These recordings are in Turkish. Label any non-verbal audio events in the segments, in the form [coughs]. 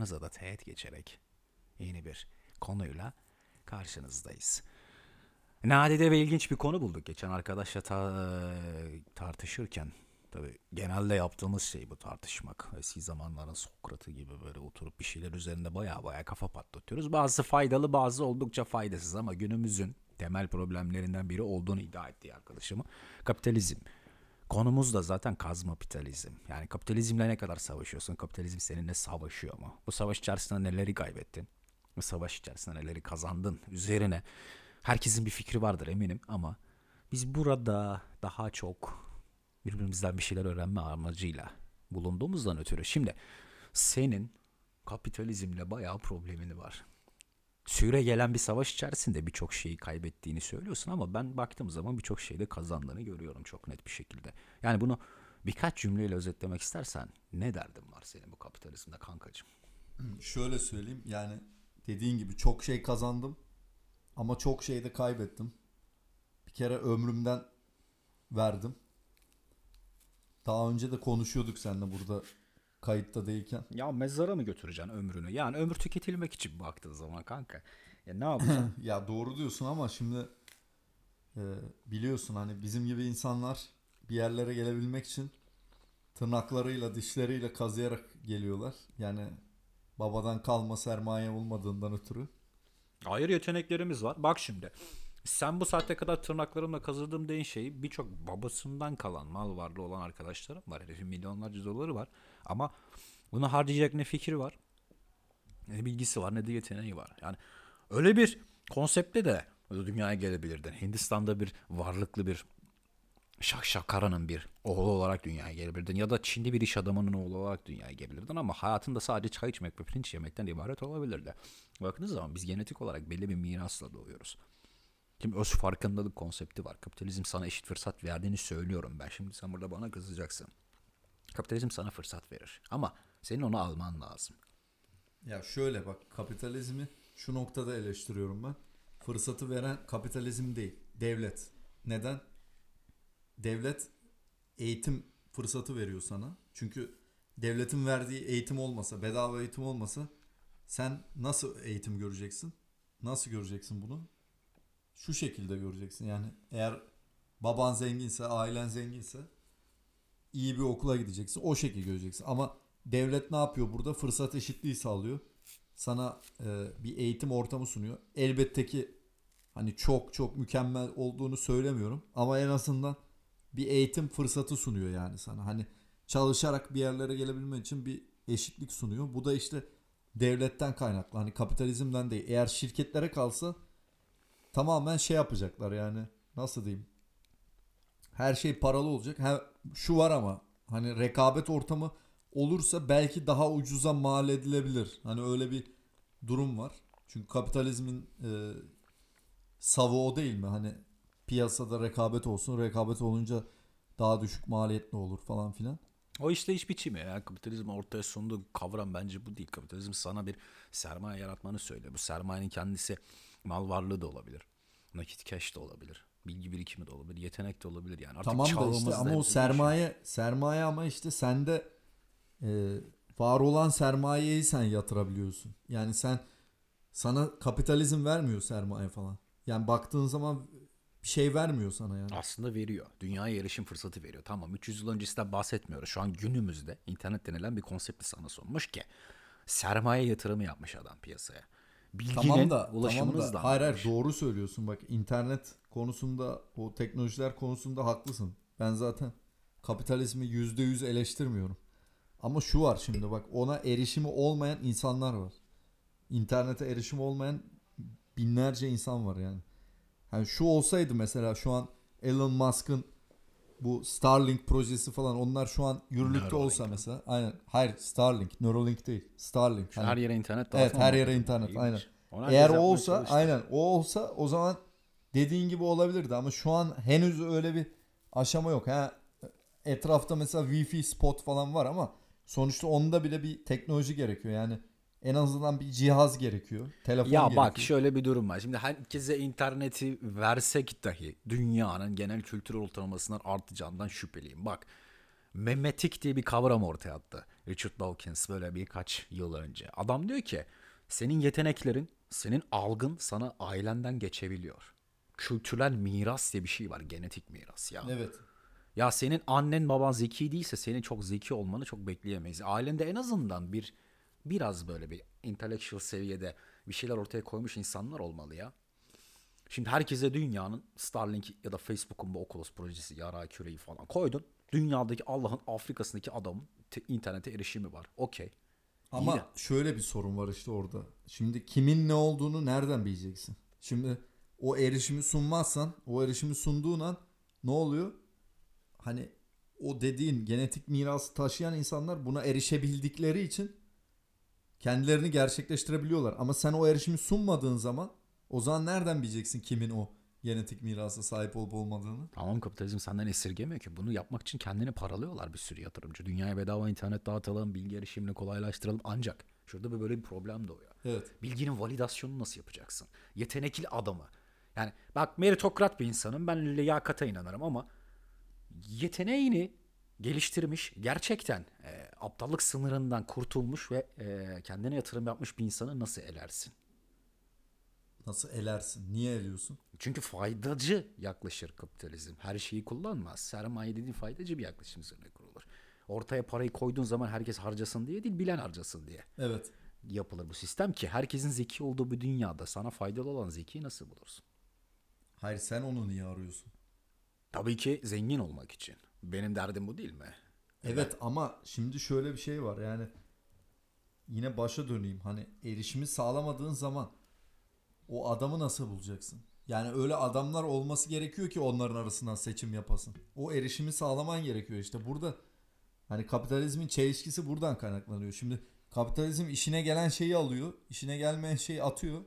duygularınıza da teğet geçerek yeni bir konuyla karşınızdayız. Nadide ve ilginç bir konu bulduk geçen arkadaşla ta- tartışırken. Tabii genelde yaptığımız şey bu tartışmak. Eski zamanların Sokrat'ı gibi böyle oturup bir şeyler üzerinde baya baya kafa patlatıyoruz. Bazı faydalı bazı oldukça faydasız ama günümüzün temel problemlerinden biri olduğunu iddia ettiği arkadaşımı. Kapitalizm. Konumuz da zaten kazmapitalizm. Yani kapitalizmle ne kadar savaşıyorsun? Kapitalizm seninle savaşıyor mu? Bu savaş içerisinde neleri kaybettin? Bu savaş içerisinde neleri kazandın? Üzerine herkesin bir fikri vardır eminim ama biz burada daha çok birbirimizden bir şeyler öğrenme amacıyla bulunduğumuzdan ötürü. Şimdi senin kapitalizmle bayağı problemini var. Süre gelen bir savaş içerisinde birçok şeyi kaybettiğini söylüyorsun ama ben baktığım zaman birçok şeyde kazandığını görüyorum çok net bir şekilde. Yani bunu birkaç cümleyle özetlemek istersen ne derdin var senin bu kapitalizmde kankacığım? Şöyle söyleyeyim yani dediğin gibi çok şey kazandım ama çok şey de kaybettim. Bir kere ömrümden verdim. Daha önce de konuşuyorduk seninle burada kayıtta değilken. Ya mezara mı götüreceksin ömrünü? Yani ömür tüketilmek için baktığın zaman kanka. Ya ne yapacaksın? [laughs] ya doğru diyorsun ama şimdi e, biliyorsun hani bizim gibi insanlar bir yerlere gelebilmek için tırnaklarıyla dişleriyle kazıyarak geliyorlar. Yani babadan kalma sermaye olmadığından ötürü. Hayır yeteneklerimiz var. Bak şimdi. Sen bu saatte kadar tırnaklarımla kazıdığım deyin şeyi birçok babasından kalan mal varlığı olan arkadaşlarım var. Herifin milyonlarca doları var. Ama bunu harcayacak ne fikri var, ne bilgisi var, ne de yeteneği var. Yani öyle bir konsepte de dünyaya gelebilirdin. Hindistan'da bir varlıklı bir Şak Şakara'nın bir oğlu olarak dünyaya gelebilirdin. Ya da Çin'de bir iş adamının oğlu olarak dünyaya gelebilirdin. Ama hayatında sadece çay içmek ve pirinç yemekten ibaret olabilirdi. Baktığınız zaman biz genetik olarak belli bir mirasla doğuyoruz. Şimdi öz farkındalık konsepti var. Kapitalizm sana eşit fırsat verdiğini söylüyorum ben. Şimdi sen burada bana kızacaksın. Kapitalizm sana fırsat verir. Ama senin onu alman lazım. Ya şöyle bak kapitalizmi şu noktada eleştiriyorum ben. Fırsatı veren kapitalizm değil, devlet. Neden? Devlet eğitim fırsatı veriyor sana. Çünkü devletin verdiği eğitim olmasa, bedava eğitim olmasa sen nasıl eğitim göreceksin? Nasıl göreceksin bunu? Şu şekilde göreceksin. Yani eğer baban zenginse, ailen zenginse iyi bir okula gideceksin. O şekilde göreceksin. Ama devlet ne yapıyor burada? Fırsat eşitliği sağlıyor. Sana e, bir eğitim ortamı sunuyor. Elbette ki hani çok çok mükemmel olduğunu söylemiyorum. Ama en azından bir eğitim fırsatı sunuyor yani sana. Hani çalışarak bir yerlere gelebilmen için bir eşitlik sunuyor. Bu da işte devletten kaynaklı. Hani kapitalizmden değil. Eğer şirketlere kalsa tamamen şey yapacaklar yani. Nasıl diyeyim? Her şey paralı olacak. Ha, şu var ama hani rekabet ortamı olursa belki daha ucuza mal edilebilir. Hani öyle bir durum var. Çünkü kapitalizmin e, savı o değil mi? Hani piyasada rekabet olsun. Rekabet olunca daha düşük maliyetli olur falan filan. O işte iş biçimi ya. Kapitalizm ortaya sunduğu kavram bence bu değil. Kapitalizm sana bir sermaye yaratmanı söylüyor. Bu sermayenin kendisi mal varlığı da olabilir. Nakit cash de olabilir. Bilgi birikimi de olabilir. Yetenek de olabilir yani. Artık tamam da işte ama o sermaye sermaye ama işte sende e, var olan sermayeyi sen yatırabiliyorsun. Yani sen sana kapitalizm vermiyor sermaye falan. Yani baktığın zaman bir şey vermiyor sana yani. Aslında veriyor. Dünyaya erişim fırsatı veriyor. Tamam 300 yıl öncesinden bahsetmiyoruz. Şu an günümüzde internet denilen bir konsepti sana sunmuş ki sermaye yatırımı yapmış adam piyasaya. Bilginin Tamam da ulaşımını tamam da hayır hayır doğru söylüyorsun. Bak internet konusunda o teknolojiler konusunda haklısın. Ben zaten kapitalizmi yüzde yüz eleştirmiyorum. Ama şu var şimdi bak ona erişimi olmayan insanlar var. İnternete erişimi olmayan binlerce insan var yani. Yani şu olsaydı mesela şu an Elon Musk'ın bu Starlink projesi falan onlar şu an yürürlükte Neuralink. olsa mesela aynen hayır Starlink Neuralink değil Starlink Şu Hani- her yere internet Evet her yere internet İyiymiş. aynen. Herkes Eğer o olsa çalıştı. aynen o olsa o zaman dediğin gibi olabilirdi ama şu an henüz öyle bir aşama yok. Ha etrafta mesela Wi-Fi spot falan var ama sonuçta onda bile bir teknoloji gerekiyor. Yani en azından bir cihaz gerekiyor. Telefon Ya gerekiyor. bak şöyle bir durum var. Şimdi herkese interneti versek dahi dünyanın genel kültür ortalamasından artacağından şüpheliyim. Bak memetik diye bir kavram ortaya attı. Richard Dawkins böyle birkaç yıl önce. Adam diyor ki senin yeteneklerin, senin algın sana ailenden geçebiliyor. Kültürel miras diye bir şey var. Genetik miras ya. Evet. Ya senin annen baban zeki değilse senin çok zeki olmanı çok bekleyemeyiz. Ailende en azından bir biraz böyle bir intellectual seviyede bir şeyler ortaya koymuş insanlar olmalı ya. Şimdi herkese dünyanın Starlink ya da Facebook'un bu Oculus projesi, yara küreği falan koydun. Dünyadaki Allah'ın Afrika'sındaki adamın te- internete erişimi var. Okey. Ama İyi de- şöyle bir sorun var işte orada. Şimdi kimin ne olduğunu nereden bileceksin? Şimdi o erişimi sunmazsan, o erişimi sunduğun an ne oluyor? Hani o dediğin genetik mirası taşıyan insanlar buna erişebildikleri için kendilerini gerçekleştirebiliyorlar. Ama sen o erişimi sunmadığın zaman o zaman nereden bileceksin kimin o genetik mirasa sahip olup olmadığını? Tamam kapitalizm senden esirgemiyor ki. Bunu yapmak için kendini paralıyorlar bir sürü yatırımcı. Dünyaya bedava internet dağıtalım, bilgi erişimini kolaylaştıralım. Ancak şurada bir böyle bir problem doğuyor. Evet. Bilginin validasyonunu nasıl yapacaksın? Yetenekli adamı. Yani bak meritokrat bir insanım. Ben liyakata inanırım ama yeteneğini geliştirmiş, gerçekten e, aptallık sınırından kurtulmuş ve e, kendine yatırım yapmış bir insanı nasıl elersin? Nasıl elersin? Niye eliyorsun? Çünkü faydacı yaklaşır kapitalizm. Her şeyi kullanmaz. Sermaye dediğin faydacı bir yaklaşım üzerine kurulur. Ortaya parayı koyduğun zaman herkes harcasın diye değil, bilen harcasın diye Evet. yapılır bu sistem ki herkesin zeki olduğu bir dünyada sana faydalı olan zekiyi nasıl bulursun? Hayır sen onu niye arıyorsun? Tabii ki zengin olmak için. Benim derdim bu değil mi? Evet ama şimdi şöyle bir şey var yani yine başa döneyim hani erişimi sağlamadığın zaman o adamı nasıl bulacaksın? Yani öyle adamlar olması gerekiyor ki onların arasından seçim yapasın. O erişimi sağlaman gerekiyor işte burada hani kapitalizmin çelişkisi buradan kaynaklanıyor. Şimdi kapitalizm işine gelen şeyi alıyor, işine gelmeyen şeyi atıyor.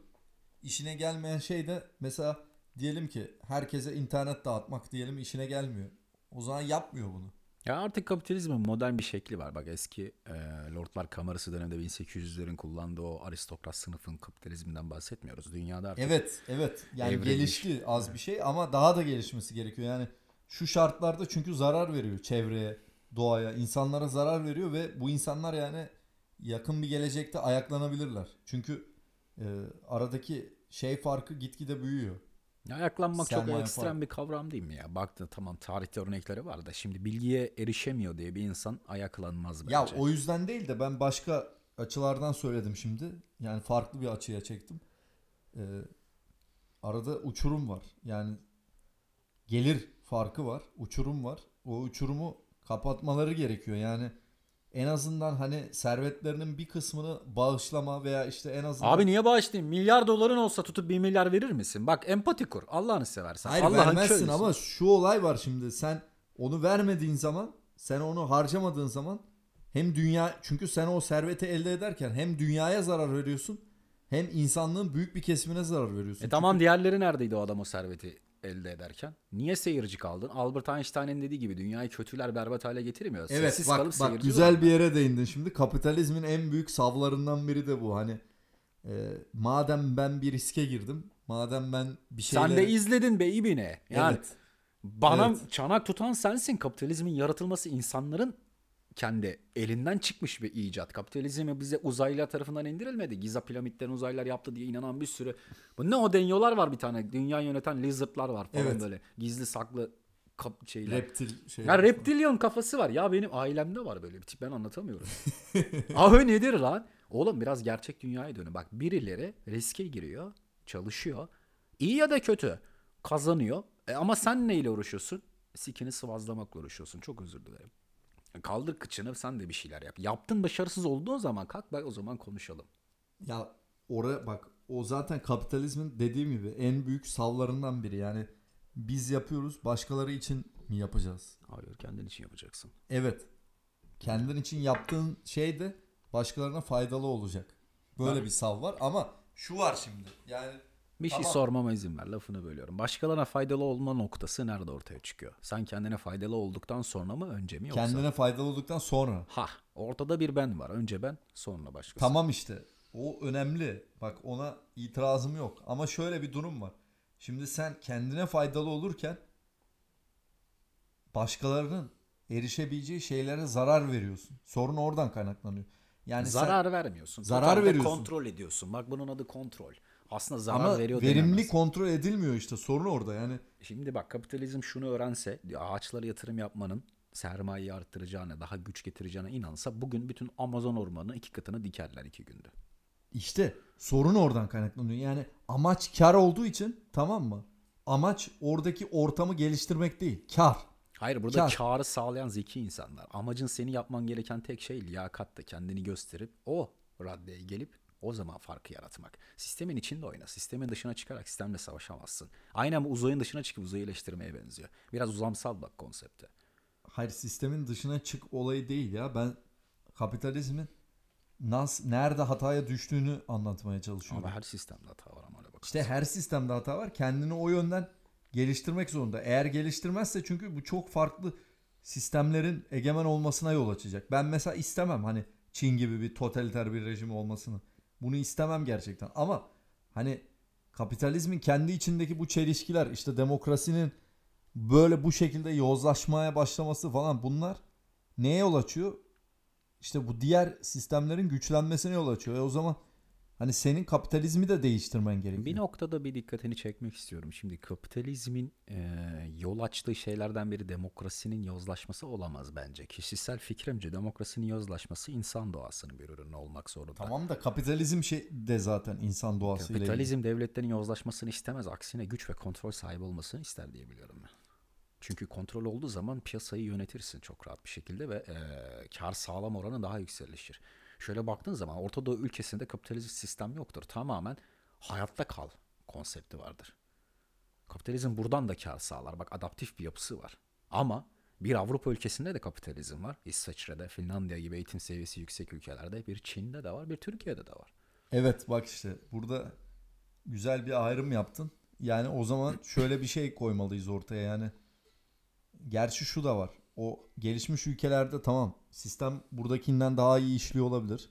İşine gelmeyen şey de mesela diyelim ki herkese internet dağıtmak diyelim işine gelmiyor. O zaman yapmıyor bunu. Ya artık kapitalizmin modern bir şekli var. Bak eski e, Lordlar Kamerası döneminde 1800'lerin kullandığı o aristokrat sınıfın kapitalizminden bahsetmiyoruz. Dünyada artık Evet, evet. Yani Evrilmiş. gelişti az bir şey ama daha da gelişmesi gerekiyor. Yani şu şartlarda çünkü zarar veriyor çevreye, doğaya, insanlara zarar veriyor ve bu insanlar yani yakın bir gelecekte ayaklanabilirler. Çünkü e, aradaki şey farkı gitgide büyüyor. Ayaklanmak çok Sermaye ekstrem falan. bir kavram değil mi ya? Baktın tamam tarihte örnekleri var da şimdi bilgiye erişemiyor diye bir insan ayaklanmaz bence. Ya o yüzden değil de ben başka açılardan söyledim şimdi. Yani farklı bir açıya çektim. Ee, arada uçurum var. Yani gelir farkı var. Uçurum var. O uçurumu kapatmaları gerekiyor. Yani en azından hani servetlerinin bir kısmını bağışlama veya işte en azından Abi niye bağışlayayım? Milyar doların olsa tutup bir milyar verir misin? Bak empati kur. Allah'ını seversen. Hayır Allah'ın vermezsin köylüsün. ama şu olay var şimdi. Sen onu vermediğin zaman, sen onu harcamadığın zaman hem dünya çünkü sen o serveti elde ederken hem dünyaya zarar veriyorsun hem insanlığın büyük bir kesimine zarar veriyorsun. E tamam diğerleri neredeydi o adam o serveti elde ederken? Niye seyirci kaldın? Albert Einstein'ın dediği gibi dünyayı kötüler berbat hale getirmiyor. Evet Sessiz bak kalıp bak güzel bir yere değindin şimdi. Kapitalizmin en büyük savlarından biri de bu. Hani e, madem ben bir riske girdim, madem ben bir şeyler Sen de izledin be ibine. Yani Evet. bana Evet. çanak tutan sensin. Kapitalizmin yaratılması insanların kendi elinden çıkmış bir icat. Kapitalizmi bize uzaylılar tarafından indirilmedi. Giza piramitlerini uzaylılar yaptı diye inanan bir sürü. Bu ne o deniyorlar var bir tane. Dünya yöneten lizardlar var falan Evet. böyle. Gizli saklı kap şeyler. reptil şey. Ya reptilyon kafası var. Ya benim ailemde var böyle bir tip. Ben anlatamıyorum. [laughs] Abi nedir lan? Oğlum biraz gerçek dünyaya dönün. Bak birileri riske giriyor. Çalışıyor. İyi ya da kötü. Kazanıyor. E ama sen neyle uğraşıyorsun? Sikini sıvazlamakla uğraşıyorsun. Çok özür dilerim. Kaldır kıçını sen de bir şeyler yap. Yaptın başarısız olduğun zaman kalk bak o zaman konuşalım. Ya oraya bak o zaten kapitalizmin dediğim gibi en büyük savlarından biri. Yani biz yapıyoruz başkaları için mi yapacağız? Hayır kendin için yapacaksın. Evet. Kendin için yaptığın şey de başkalarına faydalı olacak. Böyle Ben- bir sav var ama şu var şimdi. Yani Bir şey Tamam. sormama izin ver lafını bölüyorum. Başkalarına faydalı olma noktası nerede ortaya çıkıyor? Sen kendine faydalı olduktan sonra mı önce mi yoksa? kendine faydalı olduktan sonra. Ha ortada bir ben var. Önce ben sonra başkası. Tamam işte. O önemli. Bak ona itirazım yok. Ama şöyle bir durum var. Şimdi sen kendine faydalı olurken başkalarının erişebileceği şeylere zarar veriyorsun. Sorun oradan kaynaklanıyor. Yani sen- zarar vermiyorsun. Zarar Totalde veriyorsun. Kontrol ediyorsun. Bak bunun adı kontrol. Aslında zarar ama veriyor verimli denemez. kontrol edilmiyor işte. Sorun orada. Yani Şimdi bak kapitalizm şunu öğrense ağaçlara yatırım yapmanın sermayeyi arttıracağına, daha güç getireceğine inansa bugün bütün Amazon ormanının iki katını dikerler iki günde. İşte sorun oradan kaynaklanıyor. Yani amaç kar olduğu için tamam mı? Amaç oradaki ortamı geliştirmek değil. Kar. Hayır burada Kar. karı sağlayan zeki insanlar. Amacın seni yapman gereken tek şey liyakatta kendini gösterip o raddeye gelip o zaman farkı yaratmak. Sistemin içinde oyna. Sistemin dışına çıkarak sistemle savaşamazsın. Aynen bu uzayın dışına çıkıp uzayı eleştirmeye benziyor. Biraz uzamsal bak konsepte. Hayır sistemin dışına çık olayı değil ya. Ben kapitalizmin nas nerede hataya düştüğünü anlatmaya çalışıyorum. Ama her sistemde hata var ama öyle bak. İşte her sistemde hata var. Kendini o yönden geliştirmek zorunda. Eğer geliştirmezse çünkü bu çok farklı sistemlerin egemen olmasına yol açacak. Ben mesela istemem hani Çin gibi bir totaliter bir rejim olmasını. Bunu istemem gerçekten. Ama hani kapitalizmin kendi içindeki bu çelişkiler işte demokrasinin böyle bu şekilde yozlaşmaya başlaması falan bunlar neye yol açıyor? İşte bu diğer sistemlerin güçlenmesine yol açıyor. E o zaman hani senin kapitalizmi de değiştirmen gerekiyor. Bir noktada bir dikkatini çekmek istiyorum. Şimdi kapitalizmin e, yol açtığı şeylerden biri demokrasinin yozlaşması olamaz bence. Kişisel fikrimce demokrasinin yozlaşması insan doğasının bir ürünü olmak zorunda. Tamam da kapitalizm şey de zaten insan doğasıyla ilgili. Kapitalizm devletlerin yozlaşmasını istemez. Aksine güç ve kontrol sahibi olmasını ister diye biliyorum ben. Çünkü kontrol olduğu zaman piyasayı yönetirsin çok rahat bir şekilde ve e, kar sağlam oranı daha yükselişir. Şöyle baktığın zaman Orta Doğu ülkesinde kapitalist sistem yoktur. Tamamen hayatta kal konsepti vardır. Kapitalizm buradan da kar sağlar. Bak adaptif bir yapısı var. Ama bir Avrupa ülkesinde de kapitalizm var. İsveçre'de, Finlandiya gibi eğitim seviyesi yüksek ülkelerde. Bir Çin'de de var, bir Türkiye'de de var. Evet bak işte burada güzel bir ayrım yaptın. Yani o zaman şöyle bir şey koymalıyız ortaya yani. Gerçi şu da var. O gelişmiş ülkelerde tamam sistem buradakinden daha iyi işliyor olabilir.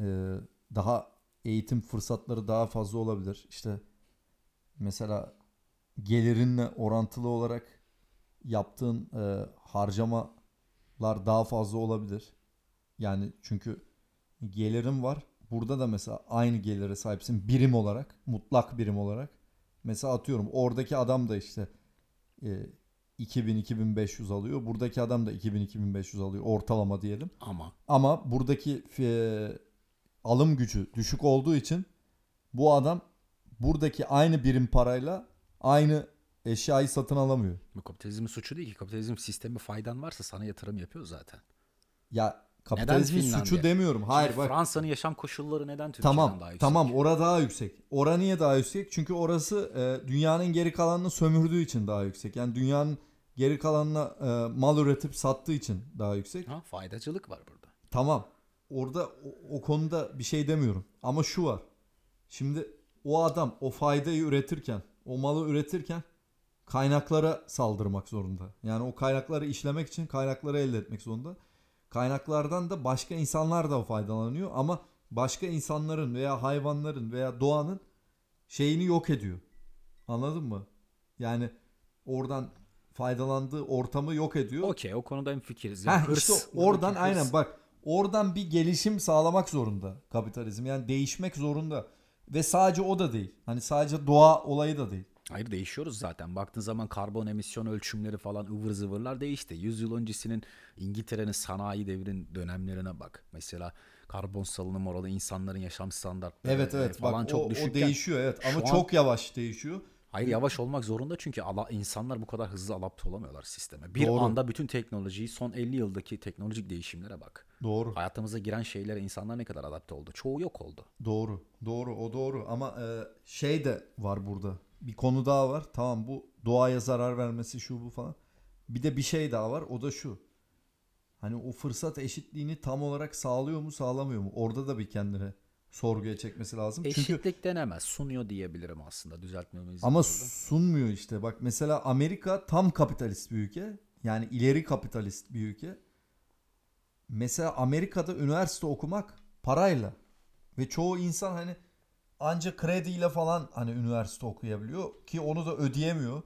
Ee, daha eğitim fırsatları daha fazla olabilir. İşte mesela gelirinle orantılı olarak yaptığın e, harcamalar daha fazla olabilir. Yani çünkü gelirin var. Burada da mesela aynı gelire sahipsin birim olarak, mutlak birim olarak. Mesela atıyorum oradaki adam da işte e, 2000-2500 alıyor. Buradaki adam da 2000-2500 alıyor ortalama diyelim. Ama Ama buradaki e, alım gücü düşük olduğu için bu adam buradaki aynı birim parayla aynı eşyayı satın alamıyor. bu kapitalizmin suçu değil ki. Kapitalizm sistemi faydan varsa sana yatırım yapıyor zaten. Ya kapitalizmin suçu demiyorum. Hayır Şimdi bak. Fransa'nın yaşam koşulları neden Türkiye'den Tamam daha yüksek? tamam ora daha yüksek. Ora niye daha yüksek? Çünkü orası e, dünyanın geri kalanını sömürdüğü için daha yüksek. Yani dünyanın geri kalanına e, mal üretip sattığı için daha yüksek. Ha, faydacılık var burada. Tamam. Orada o, o konuda bir şey demiyorum. Ama şu var. Şimdi o adam o faydayı üretirken, o malı üretirken kaynaklara saldırmak zorunda. Yani o kaynakları işlemek için kaynakları elde etmek zorunda. Kaynaklardan da başka insanlar da faydalanıyor ama başka insanların veya hayvanların veya doğanın şeyini yok ediyor. Anladın mı? Yani oradan faydalandığı ortamı yok ediyor. Okey o konuda en fikiriz. Heh, hırs, işte oradan hırs. aynen bak oradan bir gelişim sağlamak zorunda kapitalizm. Yani değişmek zorunda. Ve sadece o da değil. Hani sadece doğa olayı da değil. Hayır değişiyoruz zaten. Baktığın zaman karbon emisyon ölçümleri falan ıvır zıvırlar değişti. 100 yıl öncesinin İngiltere'nin sanayi devrin dönemlerine bak. Mesela karbon salınım oranı insanların yaşam standartları Evet evet falan bak çok o, o düşükken. değişiyor evet ama an- çok yavaş değişiyor. Hayır yavaş olmak zorunda çünkü ala, insanlar bu kadar hızlı adapte olamıyorlar sisteme. Bir Doğru. anda bütün teknolojiyi son 50 yıldaki teknolojik değişimlere bak. Doğru. Hayatımıza giren şeylere insanlar ne kadar adapte oldu? Çoğu yok oldu. Doğru. Doğru. O doğru ama e, şey de var burada. Bir konu daha var. Tamam bu doğaya zarar vermesi şu bu falan. Bir de bir şey daha var. O da şu. Hani o fırsat eşitliğini tam olarak sağlıyor mu, sağlamıyor mu? Orada da bir kendine sorguya çekmesi lazım. Çünkü Eşitlik denemez. Sunuyor diyebilirim aslında. Düzeltmemiz Ama oldu. sunmuyor işte. Bak mesela Amerika tam kapitalist bir ülke. Yani ileri kapitalist bir ülke. Mesela Amerika'da üniversite okumak parayla. Ve çoğu insan hani ancak krediyle falan hani üniversite okuyabiliyor ki onu da ödeyemiyor.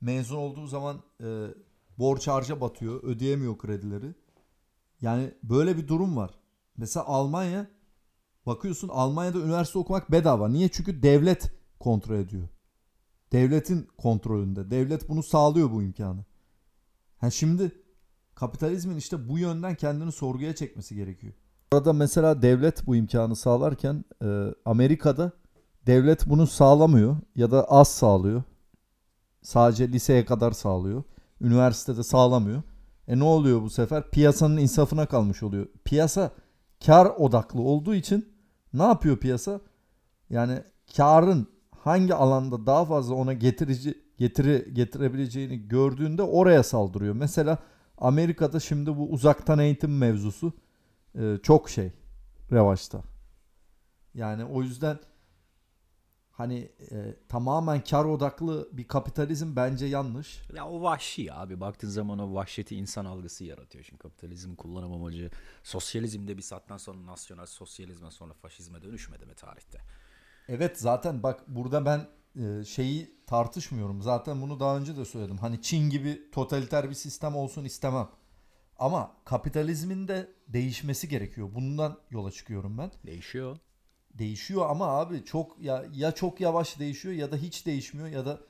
Mezun olduğu zaman e, borç harca batıyor. Ödeyemiyor kredileri. Yani böyle bir durum var. Mesela Almanya bakıyorsun Almanya'da üniversite okumak bedava. Niye? Çünkü devlet kontrol ediyor. Devletin kontrolünde. Devlet bunu sağlıyor bu imkanı. Ha şimdi kapitalizmin işte bu yönden kendini sorguya çekmesi gerekiyor. Burada mesela devlet bu imkanı sağlarken e, Amerika'da devlet bunu sağlamıyor ya da az sağlıyor. Sadece liseye kadar sağlıyor. Üniversitede sağlamıyor. E ne oluyor bu sefer? Piyasanın insafına kalmış oluyor. Piyasa kar odaklı olduğu için ne yapıyor piyasa? Yani karın hangi alanda daha fazla ona getirici getiri getirebileceğini gördüğünde oraya saldırıyor. Mesela Amerika'da şimdi bu uzaktan eğitim mevzusu e, çok şey revaçta. Yani o yüzden hani e, tamamen kar odaklı bir kapitalizm bence yanlış. Ya o vahşi abi. Baktığın zaman o vahşeti insan algısı yaratıyor. Şimdi kapitalizm kullanım amacı sosyalizmde bir saatten sonra nasyonel sosyalizme sonra faşizme dönüşmedi mi tarihte? Evet zaten bak burada ben e, şeyi tartışmıyorum. Zaten bunu daha önce de söyledim. Hani Çin gibi totaliter bir sistem olsun istemem. Ama kapitalizmin de değişmesi gerekiyor. Bundan yola çıkıyorum ben. Değişiyor. Değişiyor ama abi çok ya ya çok yavaş değişiyor ya da hiç değişmiyor ya da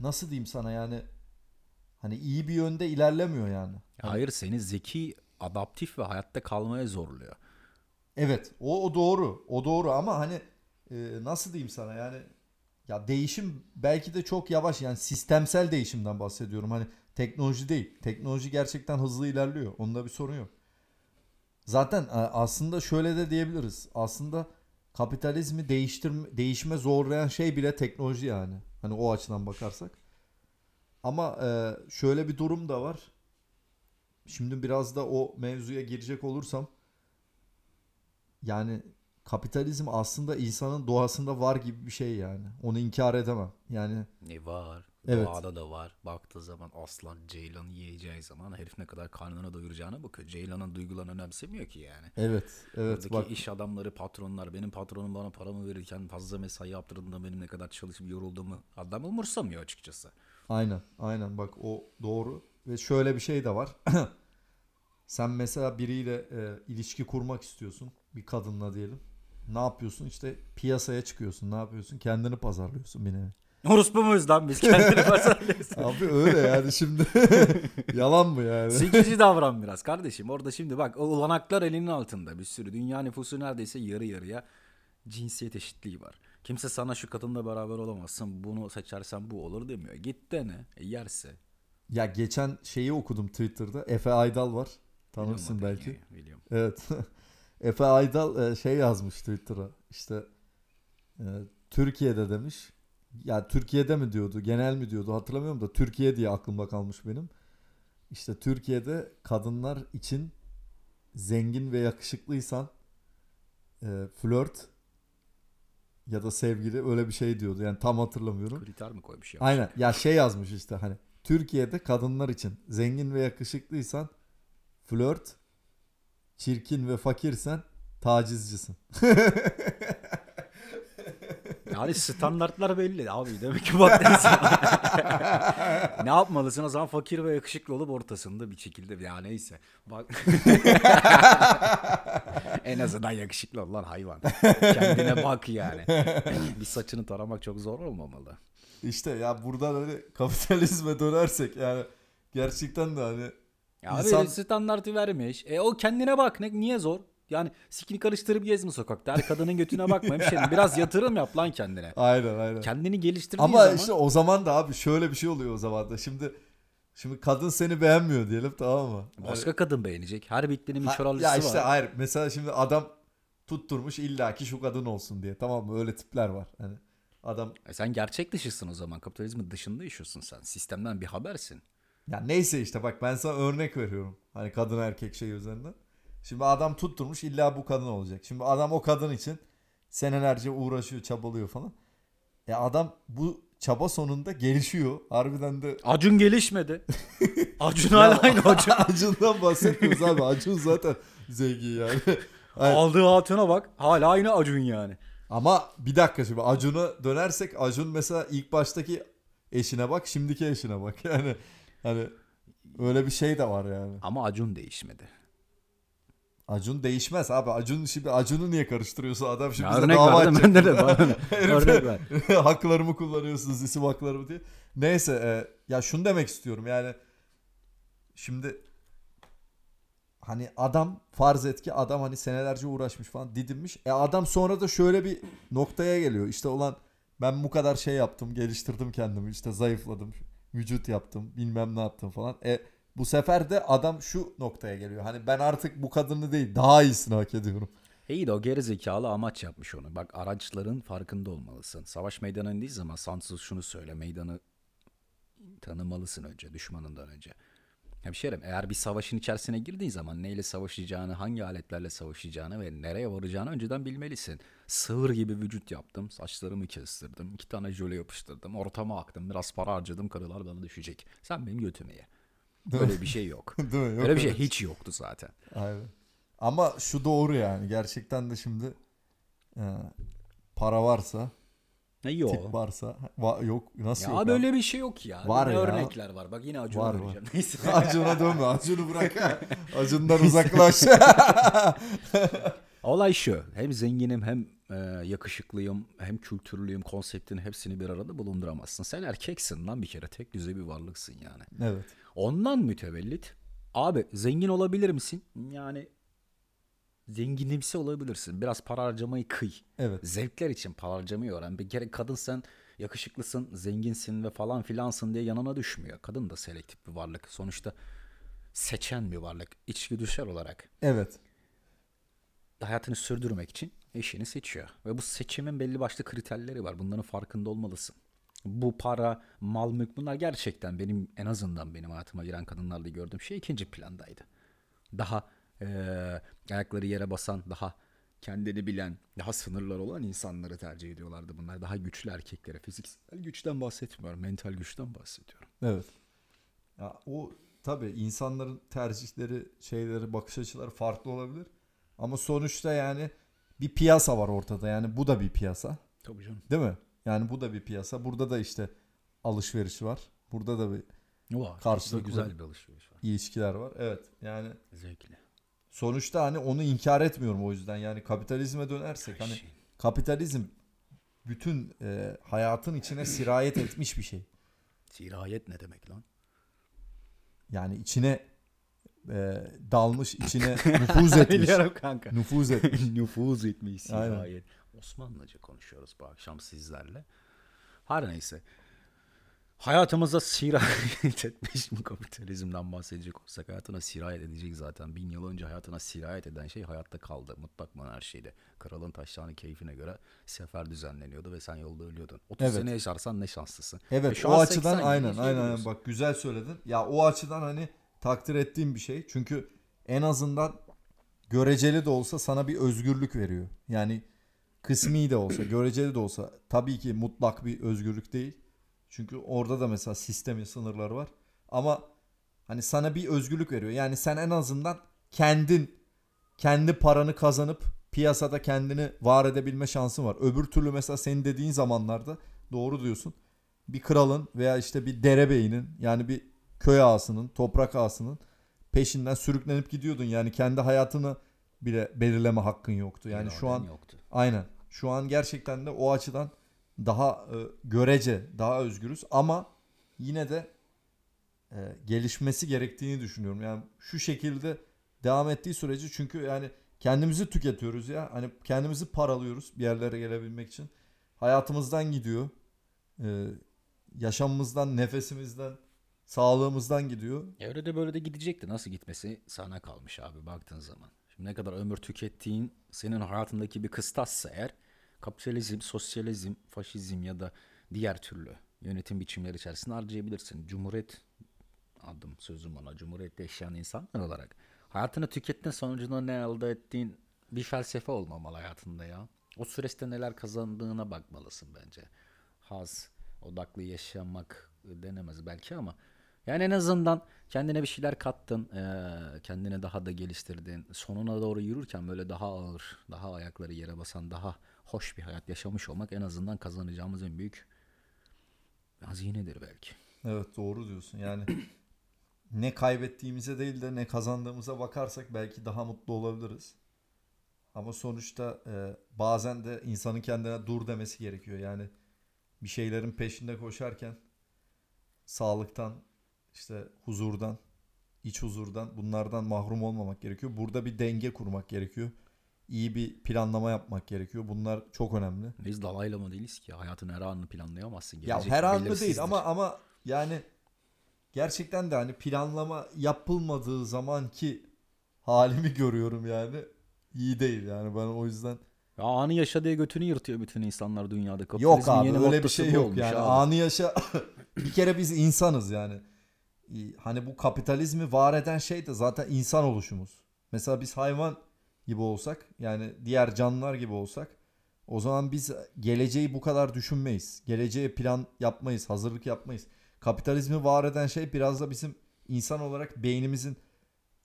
nasıl diyeyim sana yani hani iyi bir yönde ilerlemiyor yani. Hayır seni zeki, adaptif ve hayatta kalmaya zorluyor. Evet o, o doğru o doğru ama hani e, nasıl diyeyim sana yani ya değişim belki de çok yavaş yani sistemsel değişimden bahsediyorum hani teknoloji değil teknoloji gerçekten hızlı ilerliyor onda bir sorun yok. Zaten e, aslında şöyle de diyebiliriz aslında kapitalizmi değiştirme değişime zorlayan şey bile teknoloji yani hani o açıdan bakarsak. Ama e, şöyle bir durum da var. Şimdi biraz da o mevzuya girecek olursam yani kapitalizm aslında insanın doğasında var gibi bir şey yani. Onu inkar edemem. Yani Ne var? Evet. Doğada da var. Baktığı zaman aslan ceylanı yiyeceği zaman herif ne kadar karnını doyuracağına bakıyor. Ceylanın duygularını önemsemiyor ki yani. evet, evet Buradaki bak iş adamları, patronlar, benim patronum bana paramı verirken fazla mesai yaptırdığında benim ne kadar çalışıp yorulduğumu adam umursamıyor açıkçası. aynen, aynen bak o doğru ve şöyle bir şey de var. [clears throat] Sen mesela biriyle e, ilişki kurmak istiyorsun, bir kadınla diyelim. Ne yapıyorsun? İşte piyasaya çıkıyorsun. Ne yapıyorsun? Kendini pazarlıyorsun bir nevi. Orospu muyuz lan biz kendini [laughs] pazarlıyoruz. Abi öyle yani şimdi. [laughs] Yalan mı yani? Sekici davran biraz kardeşim. Orada şimdi bak o olanaklar elinin altında bir sürü. Dünya nüfusu neredeyse yarı yarıya cinsiyet eşitliği var. Kimse sana şu kadınla beraber olamazsın bunu seçersen bu olur demiyor. Git dene e, yerse. Ya geçen şeyi okudum Twitter'da. Efe Aydal var. Tanırsın Biliyorum o belki. dünyayı, Biliyorum. Evet. [laughs] Efe Aydal e, şey yazmış Twitter'a. İşte e, Türkiye'de demiş. Ya Türkiye'de mi diyordu, genel mi diyordu hatırlamıyorum da Türkiye diye aklımda kalmış benim. İşte Türkiye'de kadınlar için zengin ve yakışıklıysan e, flört ya da sevgili öyle bir şey diyordu. Yani tam hatırlamıyorum. Kriter mi koymuş ya? Aynen. Ya şey yazmış işte hani Türkiye'de kadınlar için zengin ve yakışıklıysan flört, çirkin ve fakirsen tacizcisin. [laughs] Yani standartlar belli abi. Demek ki bak [laughs] ne yapmalısın o zaman fakir ve yakışıklı olup ortasında bir şekilde ya neyse. Bak en azından yakışıklı ol lan hayvan. Kendine bak yani. bir saçını taramak çok zor olmamalı. İşte ya buradan hani kapitalizme dönersek yani gerçekten de hani Ya İnsan- abi standartı vermiş. E o kendine bak ne niye zor? Yani sikini karıştırıp gezme sokakta. Her kadının götüne bakma hemşerim. [laughs] Biraz yatırım yap lan kendine. aynen aynen. Kendini geliştirdiğin Ama zaman. işte o zaman da abi şöyle bir şey oluyor o zaman da. Şimdi şimdi kadın seni beğenmiyor diyelim tamam mı? Başka kadın beğenecek. Her bittiğinin bir çoralcısı ya işte var. hayır mesela şimdi adam tutturmuş illaki şu kadın olsun diye tamam mı öyle tipler var hani adam E sen gerçek dışısın o zaman. Kapitalizmin dışında yaşıyorsun sen. Sistemden bir habersin. ya neyse işte bak ben sana örnek veriyorum hani kadın erkek şey üzerinden şimdi adam tutturmuş illa bu kadın olacak şimdi adam o kadın için senelerce uğraşıyor çabalıyor falan e adam bu çaba sonunda gelişiyor harbiden de Acun gelişmedi. [laughs] Acun hala aynı Acun. [laughs] Acun'dan bahsetmiyoruz abi Acun zaten zengin yani Hayır. [laughs] Aldığı hatuna bak. Hala aynı Acun yani. Ama bir dakika şimdi Acun'a dönersek Acun mesela ilk baştaki eşine bak şimdiki eşine bak. Yani hani öyle bir şey de var yani. Ama Acun değişmedi. Acun değişmez abi. Acun şimdi Acun'u niye karıştırıyorsun adam şimdi Ya bize örnek dava açacak. bende de. [laughs] örnek ver. [laughs] haklarımı kullanıyorsunuz isim haklarımı diye. Neyse e, ya şunu demek istiyorum yani şimdi hani adam farz et ki adam hani senelerce uğraşmış falan didinmiş. E adam sonra da şöyle bir noktaya geliyor. İşte olan ben bu kadar şey yaptım, geliştirdim kendimi, işte zayıfladım, vücut yaptım, bilmem ne yaptım falan. E bu sefer de adam şu noktaya geliyor. Hani ben artık bu kadını değil, daha iyisini hak ediyorum. İyi de o geri zekalı amaç yapmış onu. Bak araçların farkında olmalısın. Savaş meydanı indiği zaman sansız şunu söyle. Meydanı tanımalısın önce düşmanından önce. Diyeyim, eğer bir savaşın içerisine girdiğin zaman neyle savaşacağını, hangi aletlerle savaşacağını ve nereye varacağını önceden bilmelisin. Sığır gibi vücut yaptım, saçlarımı kestirdim, iki tane jöle yapıştırdım, ortama aktım, biraz para harcadım, karılar bana düşecek. Sen benim götümü ye. Böyle bir şey yok. [laughs] Değil mi? Yok Öyle bir şey hiç yoktu zaten. Aynen. Ama şu doğru yani. Gerçekten de şimdi e, para varsa, Ne tip yok. varsa va- yok nasıl Ya yok? abi? böyle bir şey yok ya. Var ne ya. örnekler var. Bak yine Acun'a Var, vereceğim. [laughs] Neyse. Acun'a dönme. Acun'u bırak. [laughs] Acun'dan uzaklaş. Olay şu. Hem zenginim hem e, yakışıklıyım hem kültürlüyüm konseptini hepsini bir arada bulunduramazsın. Sen erkeksin lan bir kere. Tek düze bir varlıksın yani. evet. Ondan mütevellit. Abi zengin olabilir misin? Yani zenginimsi olabilirsin. Biraz para harcamayı kıy. Evet. Zevkler için para harcamayı öğren. Bir kere kadın sen yakışıklısın, zenginsin ve falan filansın diye yanına düşmüyor. Kadın da selektif bir varlık. Sonuçta seçen bir varlık. İçgüdüsel olarak Evet. hayatını sürdürmek için eşini seçiyor. Ve bu seçimin belli başlı kriterleri var. Bunların farkında olmalısın. Bu para, mal, mülk bunlar gerçekten benim en azından benim hayatıma giren kadınlarda gördüğüm şey ikinci plandaydı. Daha eee, ayakları yere basan, daha kendini bilen, daha sınırları olan insanları tercih ediyorlardı bunlar. Daha güçlü erkeklere. Fiziksel güçten bahsetmiyorum, mental güçten bahsediyorum. Evet. Ya o tabii insanların tercihleri, şeyleri, bakış açıları farklı olabilir. Ama sonuçta yani bir piyasa var ortada. Yani bu da bir piyasa. Tabii canım. Değil mi? Yani bu da bir piyasa. Burada da işte alışveriş var. Burada da bir Var. Karşılıklı. güzel bir alışveriş var. ilişkiler var. Evet. Yani Zevkli. sonuçta hani onu inkar etmiyorum o yüzden. Yani kapitalizme dönersek hani Şey. kapitalizm bütün e, hayatın içine sirayet etmiş bir şey. Sirayet ne demek lan? Yani içine e, dalmış, içine [laughs] nüfuz etmiş. Biliyorum kanka. nüfuz [laughs] etmiş. Nüfuz etmiş Aynen. Osmanlıca konuşuyoruz bu akşam sizlerle. Her neyse. Hayatımıza sirayet [laughs] etmiş mi kapitalizmden bahsedecek olsak hayatına sirayet edecek zaten. Bin yıl önce hayatına sirayet eden şey hayatta kaldı. Mutlak monarşiydi. Kralın taşlarının keyfine göre sefer düzenleniyordu ve sen yolda ölüyordun. 30 Evet. sene yaşarsan ne şanslısın. Evet E o an açıdan 80 aynen aynen aynen bak güzel söyledin. Ya o açıdan hani takdir ettiğim bir şey. Çünkü en azından göreceli de olsa sana bir özgürlük veriyor. Yani kısmi de olsa, göreceli de olsa tabii ki mutlak bir özgürlük değil. Çünkü orada da mesela sistemin sınırları var. Ama hani sana bir özgürlük veriyor. Yani sen en azından kendin kendi paranı kazanıp piyasada kendini var edebilme şansın var. Öbür türlü mesela senin dediğin zamanlarda doğru diyorsun. Bir kralın veya işte bir derebeyinin yani bir köy ağasının, toprak ağasının peşinden sürüklenip gidiyordun. Yani kendi hayatını bile belirleme hakkın yoktu. Yani şu an yoktu. Aynen. Şu an gerçekten de o açıdan daha e, görece daha özgürüz ama yine de e, gelişmesi gerektiğini düşünüyorum. Yani şu şekilde devam ettiği sürece çünkü yani kendimizi tüketiyoruz ya. Hani kendimizi paralıyoruz bir yerlere gelebilmek için. Hayatımızdan gidiyor. E, yaşamımızdan, nefesimizden, sağlığımızdan gidiyor. Ya öyle de böyle de gidecekti. Nasıl gitmesi sana kalmış abi baktığın zaman. Şimdi ne kadar ömür tükettiğin senin hayatındaki bir kıstassa eğer kapitalizm, sosyalizm, faşizm ya da diğer türlü yönetim biçimleri içerisinde harcayabilirsin. Cumhuriyet adım sözüm ona. Cumhuriyette yaşayan insanlar olarak hayatını tükettin sonucunda ne elde ettiğin bir felsefe olmamalı hayatında ya. O süreçte neler kazandığına bakmalısın bence. Haz, odaklı yaşamak denemez belki ama Yani en azından kendine bir şeyler kattın, eee, kendine daha da geliştirdin. Sonuna doğru yürürken böyle daha ağır, daha ayakları yere basan, daha hoş bir hayat yaşamış olmak en azından kazanacağımız en büyük hazinedir belki. Evet doğru diyorsun. Yani ne kaybettiğimize değil de ne kazandığımıza bakarsak belki daha mutlu olabiliriz. Ama sonuçta e, bazen de insanın kendine dur demesi gerekiyor. Yani bir şeylerin peşinde koşarken sağlıktan, işte huzurdan, iç huzurdan bunlardan mahrum olmamak gerekiyor. Burada bir denge kurmak gerekiyor. İyi bir planlama yapmak gerekiyor. Bunlar çok önemli. Biz dalayla mı değiliz ki? Hayatın her anını planlayamazsın. Ya Gelecek her anlı değil ama ama yani gerçekten de hani planlama yapılmadığı zamanki halimi görüyorum yani. İyi değil yani ben o yüzden. Ya anı yaşa diye götünü yırtıyor bütün insanlar dünyada. Yok Kapitalizmin abi yeni öyle bir şey yok yani. abi. Anı yaşa [coughs] bir kere biz insanız yani. Hani bu kapitalizmi var eden şey de zaten insan oluşumuz. Mesela biz hayvan gibi olsak yani diğer canlılar gibi olsak o zaman biz geleceği bu kadar düşünmeyiz. Geleceğe plan yapmayız, hazırlık yapmayız. Kapitalizmi var eden şey biraz da bizim insan olarak beynimizin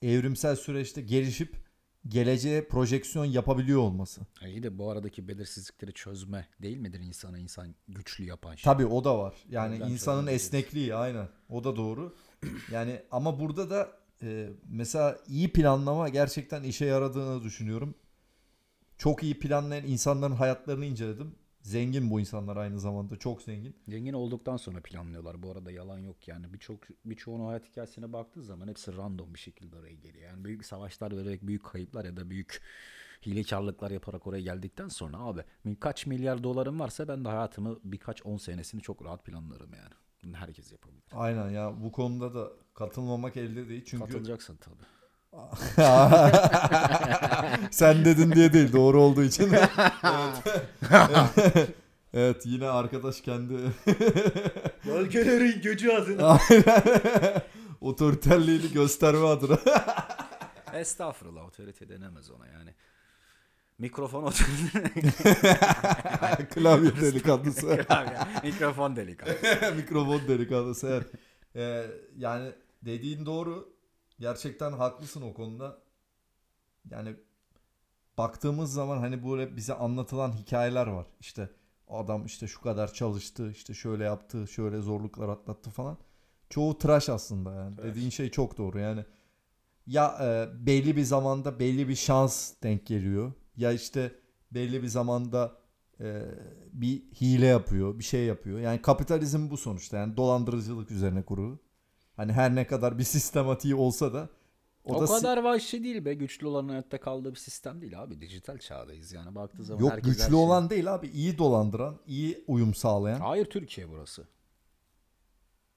evrimsel süreçte gelişip geleceğe projeksiyon yapabiliyor olması. İyi de bu aradaki belirsizlikleri çözme değil midir insana insan güçlü yapan şey? Tabii o da var. Yani Oradan insanın esnekliği aynen. O da doğru. Yani ama burada da e, mesela iyi planlama gerçekten işe yaradığını düşünüyorum. Çok iyi planlayan insanların hayatlarını inceledim. Zengin bu insanlar aynı zamanda. Çok zengin. Zengin olduktan sonra planlıyorlar. Bu arada yalan yok yani. Birçok birçoğunun hayat hikayesine baktığı zaman hepsi random bir şekilde oraya geliyor. Yani büyük savaşlar vererek büyük kayıplar ya da büyük hilekarlıklar yaparak oraya geldikten sonra abi kaç milyar dolarım varsa ben de hayatımı birkaç on senesini çok rahat planlarım yani. Bunu herkes yapabilir. Aynen ya bu konuda da katılmamak elde değil. Çünkü Katılacaksın tabii. [laughs] sen dedin diye değil doğru olduğu için. evet. [laughs] evet yine arkadaş kendi [laughs] Bölgelerin gücü adına. otoriterliğini gösterme adına. Estağfurullah otorite denemez ona yani. Mikrofon otorite. [laughs] Klavye delikanlısı. [laughs] Mikrofon delikanlı. [laughs] Mikrofon delikanlısı evet. Ee, yani dediğin doğru. Gerçekten haklısın o konuda. Yani baktığımız zaman hani böyle bize anlatılan hikayeler var. İşte adam işte şu kadar çalıştı, işte şöyle yaptı, şöyle zorluklar atlattı falan. Çoğu tıraş aslında yani. Tıraş. Dediğin şey çok doğru. Yani ya e, belli bir zamanda belli bir şans denk geliyor. Ya işte belli bir zamanda e, bir hile yapıyor, bir şey yapıyor. Yani kapitalizm bu sonuçta. Yani dolandırıcılık üzerine kurulu. Hani her ne kadar bir [laughs] sistematiği olsa da o, O, da si- kadar vahşi değil be. Güçlü olanın hayatta kaldığı bir sistem değil abi. Dijital çağdayız yani. Baktığı zaman yok güçlü şey- olan değil abi. iyi dolandıran, iyi uyum sağlayan. Hayır Türkiye burası.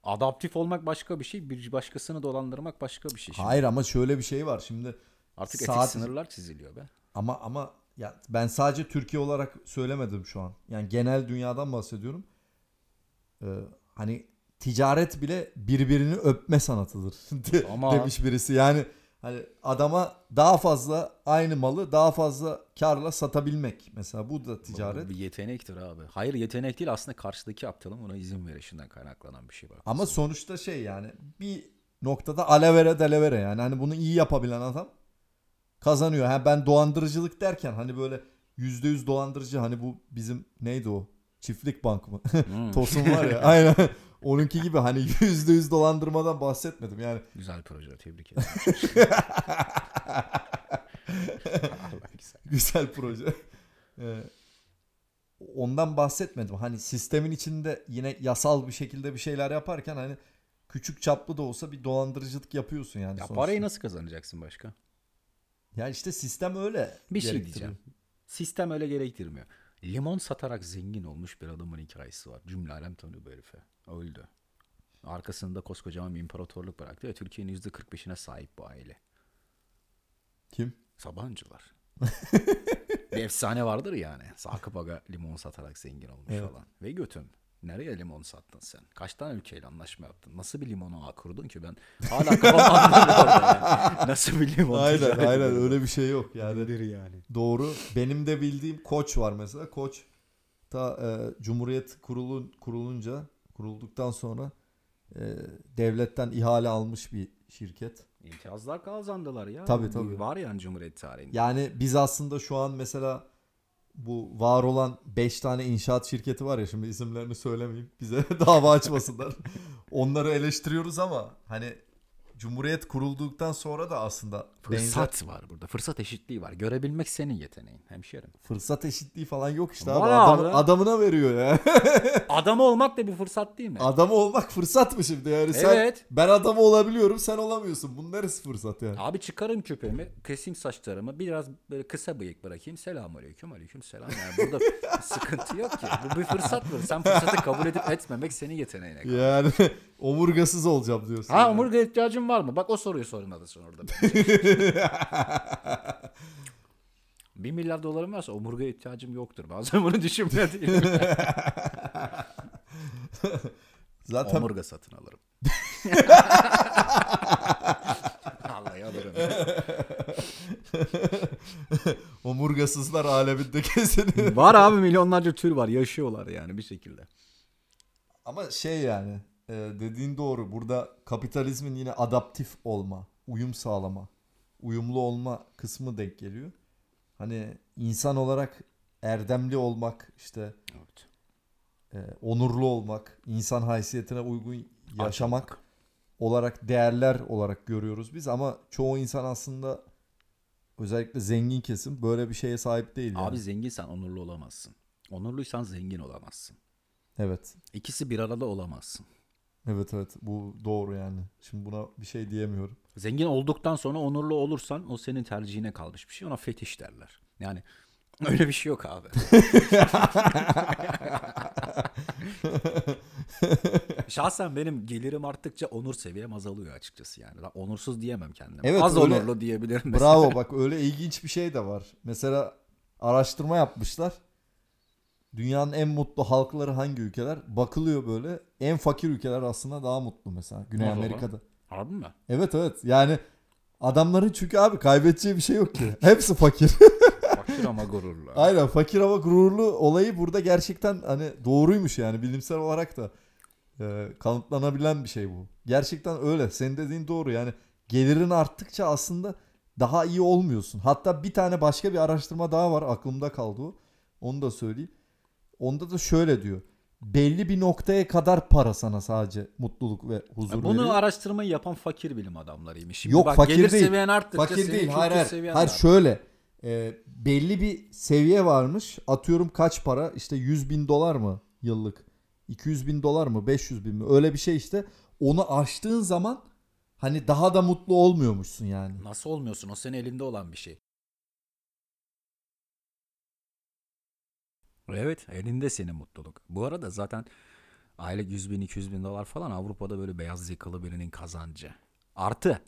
Adaptif olmak başka bir şey. Bir başkasını dolandırmak başka bir şey. Şimdi Hayır ama şöyle bir şey var. Şimdi Artık saat- etik sınırlar çiziliyor be. Ama ama ya ben sadece Türkiye olarak söylemedim şu an. Yani genel dünyadan bahsediyorum. Ee, hani ticaret bile birbirini öpme sanatıdır [laughs] de- Ama- demiş birisi. Yani hani adama daha fazla aynı malı daha fazla karla satabilmek. Mesela bu da ticaret. Bu bir yetenektir abi. Hayır yetenek değil aslında karşıdaki aptalın ona izin verişinden kaynaklanan bir şey var. Ama sonuçta şey yani bir noktada alevere delevere yani hani bunu iyi yapabilen adam kazanıyor. Ha ben dolandırıcılık derken hani böyle yüzde yüz dolandırıcı hani bu bizim neydi o? Çiftlik bank mı? [laughs] Hmm, Tosun var ya [laughs] aynen. Onunki gibi hani yüzde yüz dolandırmadan bahsetmedim yani. güzel proje tebrik [laughs] ederim. Güzel. Güzel proje. Ee, ondan bahsetmedim. Hani sistemin içinde yine yasal bir şekilde bir şeyler yaparken hani küçük çaplı da olsa bir dolandırıcılık yapıyorsun yani. Ya sonuçta. parayı nasıl kazanacaksın başka? Ya işte sistem öyle. Bir şey diyeceğim. Sistem öyle gerektirmiyor. Limon satarak zengin olmuş bir adamın hikayesi var. Cümle alem tanıyor bu herife. Öldü. Arkasında koskocaman bir imparatorluk bıraktı ve Türkiye'nin %45'ine sahip bu aile. Kim? Sabancılar. [laughs] bir efsane vardır yani. Sakıp Aga limon satarak zengin olmuş Evet. falan. Ve götüm. Nereye limon sattın sen? Kaç tane ülkeyle anlaşma yaptın? Nasıl bir limonu ağ kurdun ki ben? Hala kafam [laughs] anlamıyor orada yani. Nasıl bir limon Aynen aynen öyle bir şey yok yani. Nedir yani? Doğru. Benim de bildiğim Koç var mesela. Koç ta e, Cumhuriyet kurulun kurulunca kurulduktan sonra e, devletten ihale almış bir şirket. İmtiyazlar kazandılar ya. Tabii, tabii. Var yani Cumhuriyet tarihinde. Yani biz aslında şu an mesela bu var olan 5 tane inşaat şirketi var ya şimdi isimlerini söylemeyeyim. Bize [laughs] dava açmasınlar. Onları eleştiriyoruz ama hani Cumhuriyet kurulduktan sonra da aslında benzer Fırsat var burada. Fırsat eşitliği var. Görebilmek senin yeteneğin hemşerim. fırsat eşitliği falan yok işte abi. Adam- abi. adamına veriyor ya. [laughs] Adam olmak da bir fırsat değil mi? Adam olmak fırsat mı şimdi yani sen Evet. ben adam olabiliyorum sen olamıyorsun. Bunun neresi fırsat yani? Abi çıkarım küpemi, keseyim saçlarımı, biraz böyle kısa bıyık bırakayım. Selamun aleyküm, aleyküm selam. Yani burada [laughs] sıkıntı yok ki. Bu bir fırsat mı? Sen fırsatı kabul edip etmemek senin yeteneğine [laughs] kalmış. Yani omurgasız olacağım diyorsun. Ha yani. omurga ihtiyacın var mı? Bak o soruyu sormadın orada. [laughs] Bir milyar dolarım varsa omurga ihtiyacım yoktur. Bazen bunu düşünmüyor değilim. Zaten Omurga satın alırım. [laughs] Vallahi alırım. omurgasızlar aleminde kesin. var abi milyonlarca tür var. Yaşıyorlar yani bir şekilde. Ama şey yani e, dediğin doğru. Burada kapitalizmin yine adaptif olma, uyum sağlama, uyumlu olma kısmı denk geliyor. Hani insan olarak erdemli olmak, işte Evet. e, onurlu olmak, insan haysiyetine uygun yaşamak olmak. olarak değerler olarak görüyoruz biz ama çoğu insan aslında özellikle zengin kesim böyle bir şeye sahip değil yani. Abi zenginsen onurlu olamazsın. Onurluysan zengin olamazsın. Evet. İkisi bir arada olamazsın. Evet evet bu doğru yani. Şimdi buna bir şey diyemiyorum. Zengin olduktan sonra onurlu olursan o senin tercihine kalmış bir şey. Ona fetiş derler. Yani [laughs] öyle bir şey yok abi. [laughs] Şahsen benim gelirim arttıkça onur seviyem azalıyor açıkçası yani. Ben onursuz diyemem kendime. Evet, Az öyle. onurlu diyebilirim mesela. Bravo bak öyle ilginç bir şey de var. Mesela araştırma yapmışlar. Dünyanın en mutlu halkları hangi ülkeler? Bakılıyor böyle. En fakir ülkeler aslında daha mutlu mesela. Güney. Amerika'da. Harbi mi? Evet evet. Yani adamların çünkü abi kaybedeceği bir şey yok ki. [laughs] Hepsi fakir. Fakir ama gururlu. Aynen fakir ama gururlu olayı burada gerçekten hani doğruymuş yani bilimsel olarak da e, kanıtlanabilen bir şey bu. Gerçekten öyle. Senin dediğin doğru yani gelirin arttıkça aslında daha iyi olmuyorsun. Hatta bir tane başka bir araştırma daha var aklımda kaldı o. Onu da söyleyeyim. Onda da şöyle diyor. Belli bir noktaya kadar para sana sadece mutluluk ve huzur Bunu veriyor. araştırmayı yapan fakir bilim adamlarıymış. Şimdi Yok, bak, fakir gelir değil. seviyen arttıkça Fakir değil. Hayır hayır. Hayır şöyle. e, belli bir seviye varmış. Atıyorum kaç para? İşte 100 bin dolar mı yıllık? 200 bin dolar mı? 500 bin mi? Öyle bir şey işte. Onu aştığın zaman hani daha da mutlu olmuyormuşsun yani. Nasıl olmuyorsun? O senin elinde olan bir şey. Evet elinde senin mutluluk. Bu arada zaten aylık 100 bin 200 bin dolar falan Avrupa'da böyle beyaz yakalı birinin kazancı. Artı.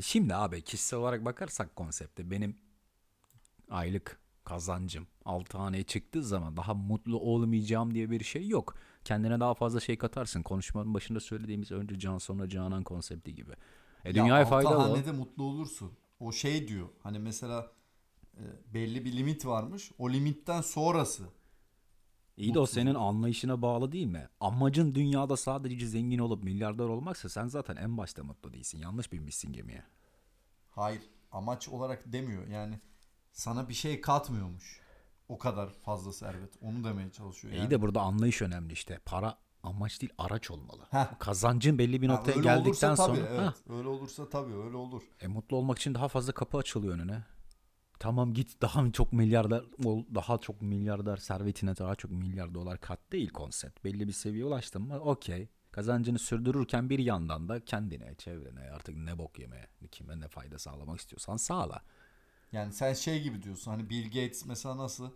Şimdi abi kişisel olarak bakarsak konsepte benim aylık kazancım 6 haneye çıktığı zaman daha mutlu olmayacağım diye bir şey yok. Kendine daha fazla şey katarsın. Konuşmanın başında söylediğimiz önce can sonra canan konsepti gibi. E dünyaya ya faydalı. o. hanede mutlu olursun. O şey diyor. Hani mesela belli bir limit varmış. O limitten sonrası. İyi de o senin anlayışına bağlı değil mi? Amacın dünyada sadece zengin olup milyarder olmaksa sen zaten en başta mutlu değilsin. Yanlış binmişsin gemiye. Hayır. Amaç olarak demiyor. Yani sana bir şey katmıyormuş. O kadar fazla servet. Onu demeye çalışıyor. İyi Yani. de burada anlayış önemli işte. Para amaç değil araç olmalı. Heh. Kazancın belli bir Ha, noktaya öyle geldikten olursa tabii, sonra evet. Ha, öyle olursa tabii öyle olur. e, mutlu olmak için daha fazla kapı açılıyor önüne. Tamam git daha çok milyarder ol, daha çok milyarder servetine daha çok milyar dolar kat değil konsept. Belli bir seviyeye ulaştın mı okey. Kazancını sürdürürken bir yandan da kendine, çevrene artık ne bok yemeye, kime ne fayda sağlamak istiyorsan sağla. Yani sen şey gibi diyorsun hani Bill Gates mesela nasıl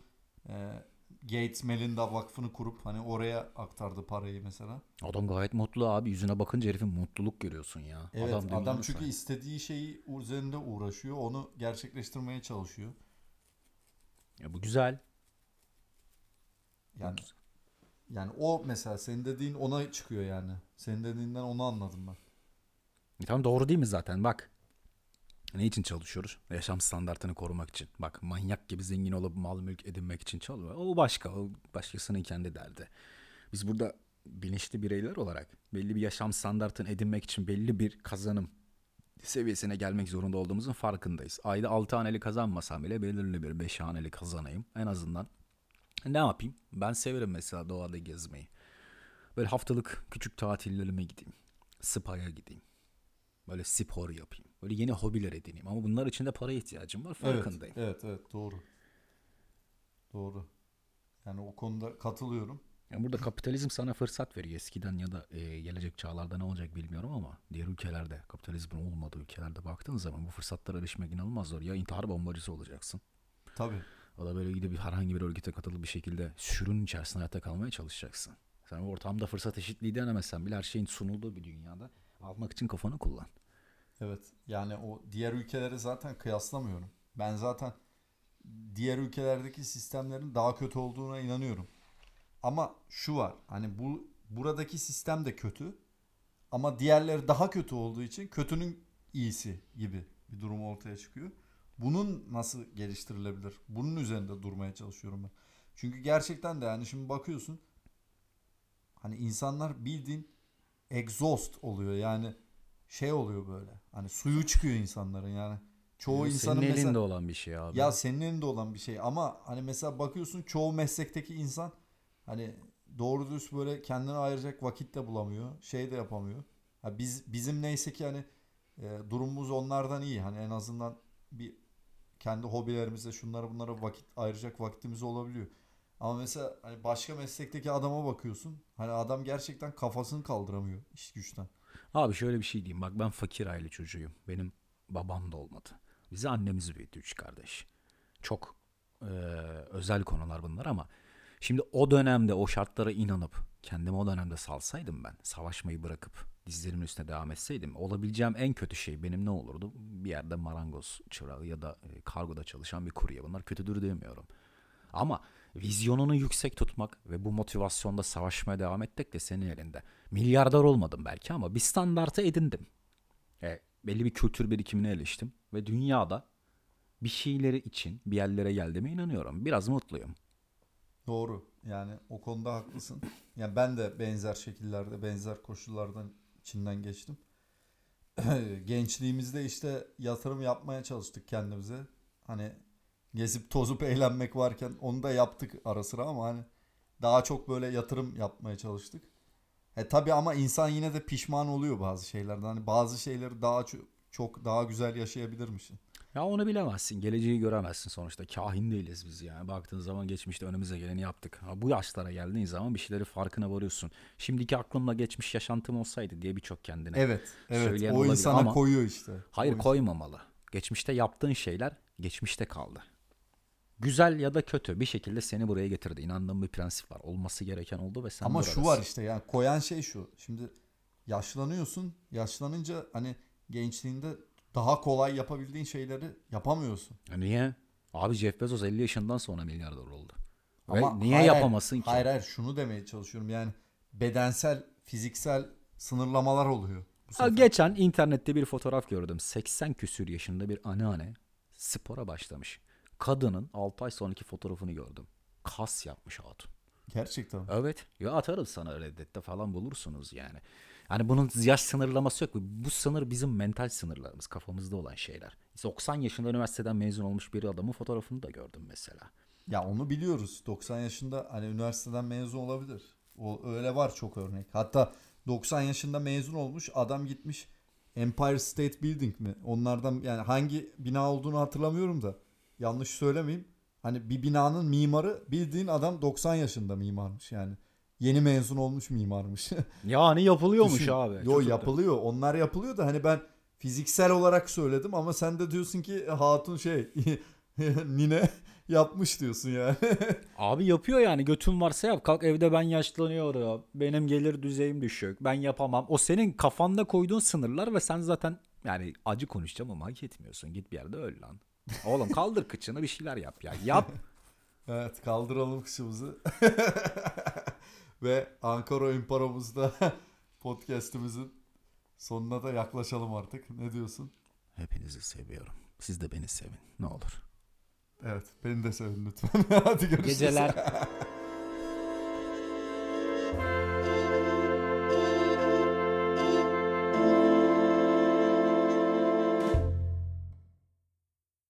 e, Gates Melinda Vakfı'nı kurup hani oraya aktardı parayı mesela. Adam gayet mutlu abi. Yüzüne bakınca herifin mutluluk görüyorsun ya. Evet adam, dünyanın çünkü sahibi. istediği şeyi üzerinde uğraşıyor. Onu gerçekleştirmeye çalışıyor. Ya bu güzel. Yani yani o mesela senin dediğin ona çıkıyor yani. Senin dediğinden onu anladım ben. E tamam doğru değil mi zaten? Bak. Ne için çalışıyoruz? Yaşam standartını korumak için. Bak manyak gibi zengin olup mal mülk edinmek için çalışıyor. O başka. O başkasının kendi derdi. Biz burada bilinçli bireyler olarak belli bir yaşam standartını edinmek için belli bir kazanım seviyesine gelmek zorunda olduğumuzun farkındayız. Ayda 6 haneli kazanmasam bile belirli bir 5 haneli kazanayım. En azından ne yapayım? Ben severim mesela doğada gezmeyi. Böyle haftalık küçük tatillerime gideyim. Spa'ya gideyim. Böyle spor yapayım. Böyle yeni hobiler edineyim. Ama bunlar için de paraya ihtiyacım var. Farkındayım. Evet, evet, evet doğru. Doğru. Yani o konuda katılıyorum. Yani burada kapitalizm sana fırsat veriyor. Eskiden ya da e, gelecek çağlarda ne olacak bilmiyorum ama diğer ülkelerde kapitalizmin olmadığı ülkelerde baktığın zaman bu fırsatlara erişmek inanılmaz zor. Ya intihar bombacısı olacaksın. Tabii. O da böyle gidip bir herhangi bir örgüte katılıp bir şekilde sürünün içerisinde hayatta kalmaya çalışacaksın. Sen ortamda fırsat eşitliği denemezsen bile her şeyin sunulduğu bir dünyada almak için kafanı kullan. Evet. Yani o diğer ülkeleri zaten kıyaslamıyorum. Ben zaten diğer ülkelerdeki sistemlerin daha kötü olduğuna inanıyorum. Ama şu var. Hani bu buradaki sistem de kötü. Ama diğerleri daha kötü olduğu için kötünün iyisi gibi bir durum ortaya çıkıyor. Bunun nasıl geliştirilebilir? Bunun üzerinde durmaya çalışıyorum ben. Çünkü gerçekten de yani şimdi bakıyorsun hani insanlar bildiğin exhaust oluyor. Yani şey oluyor böyle. Hani suyu çıkıyor insanların yani. Çoğu Bu insanın senin mesela elinde olan bir şey abi. ya senin elinde olan bir şey ama hani mesela bakıyorsun çoğu meslekteki insan hani doğru dürüst böyle kendine ayıracak vakit de bulamıyor. Şey de yapamıyor. Ha biz bizim neyse ki hani e, durumumuz onlardan iyi. Hani en azından bir kendi hobilerimize şunlara bunlara vakit ayıracak vaktimiz olabiliyor. Ama mesela hani başka meslekteki adama bakıyorsun. Hani adam gerçekten kafasını kaldıramıyor iş güçten. Abi şöyle bir şey diyeyim. Bak ben fakir aile çocuğuyum. Benim babam da olmadı. Bizi annemiz büyüttü üç kardeş. Çok eee, özel konular bunlar ama şimdi o dönemde o şartlara inanıp kendimi o dönemde salsaydım ben savaşmayı bırakıp dizlerimin üstüne devam etseydim olabileceğim en kötü şey benim ne olurdu? Bir yerde marangoz çırağı ya da e, kargoda çalışan bir kurye. Bunlar kötüdür demiyorum. Ama vizyonunu yüksek tutmak ve bu motivasyonda savaşmaya devam etmek de senin elinde. Milyarder olmadım belki ama bir standartı edindim. E, belli bir kültür birikimine eriştim ve dünyada bir şeyleri için bir yerlere geldiğime inanıyorum. Biraz mutluyum. Doğru. Yani o konuda haklısın. Yani ben de benzer şekillerde, benzer koşullardan içinden geçtim. [clears throat] Gençliğimizde işte yatırım yapmaya çalıştık kendimize. Hani gezip tozup eğlenmek varken onu da yaptık ara sıra ama hani daha çok böyle yatırım yapmaya çalıştık. E tabi ama insan yine de pişman oluyor bazı şeylerden. Hani bazı şeyleri daha çok, daha güzel yaşayabilirmişsin. Ya onu bilemezsin. Geleceği göremezsin sonuçta. Kahin değiliz biz yani. Baktığın zaman geçmişte önümüze geleni yaptık. Ha, bu yaşlara geldiğin zaman bir şeyleri farkına varıyorsun. Şimdiki aklımla geçmiş yaşantım olsaydı diye birçok kendine. Evet, evet. Söyleyen o insana ama- koyuyor işte. Hayır O koymamalı. Geçmişte yaptığın şeyler geçmişte kaldı. Güzel ya da kötü bir şekilde seni buraya getirdi. İnandığım bir prensip var. Olması gereken oldu ve sen Ama buradasın. şu var işte yani koyan şey şu. Şimdi yaşlanıyorsun. Yaşlanınca hani gençliğinde daha kolay yapabildiğin şeyleri yapamıyorsun. Ya Niye? Abi Jeff Bezos 50 yaşından sonra milyarder oldu. Ve Ama niye hayır, hayır, yapamasın ki? Hayır hayır şunu demeye çalışıyorum. Yani bedensel, fiziksel sınırlamalar oluyor. Ha, geçen internette bir fotoğraf gördüm. 80 küsür yaşında bir anneanne spora başlamış. Kadının 6 ay sonraki fotoğrafını gördüm. Kas yapmış hatun. Gerçekten. Evet. Ya atarız sana Reddit'te falan bulursunuz yani. Yani bunun yaş sınırlaması yok. Bu sınır bizim mental sınırlarımız. Kafamızda olan şeyler. 90 yaşında üniversiteden mezun olmuş bir adamın fotoğrafını da gördüm mesela. Ya onu biliyoruz. 90 yaşında hani üniversiteden mezun olabilir. O öyle var çok örnek. Hatta 90 yaşında mezun olmuş adam gitmiş Empire State Building mi? Onlardan yani hangi bina olduğunu hatırlamıyorum da yanlış söylemeyeyim. Hani bir binanın mimarı bildiğin adam 90 yaşında mimarmış yani. Yeni mezun olmuş mimarmış. [laughs] Yani yapılıyormuş Düşün. abi. Yo Çok- yapılıyor. Onlar yapılıyor da hani ben fiziksel olarak söyledim ama sen de diyorsun ki hatun şey [laughs] nine yapmış diyorsun yani. [laughs] Abi yapıyor yani götün varsa yap. Kalk evde ben yaşlanıyorum. Benim gelir düzeyim düşük. Ben yapamam. O senin kafanda koyduğun sınırlar ve sen zaten yani acı konuşacağım ama hak etmiyorsun. Git bir yerde öl lan. Oğlum kaldır kıçını bir şeyler yap ya. Yap. [laughs] Evet kaldıralım kışımızı. [laughs] Ve Ankara İmparamızda [laughs] podcast'imizin sonuna da yaklaşalım artık. Ne diyorsun? Hepinizi seviyorum. Siz de beni sevin. Ne olur. Evet beni de sevin lütfen. Hadi görüşürüz. Geceler.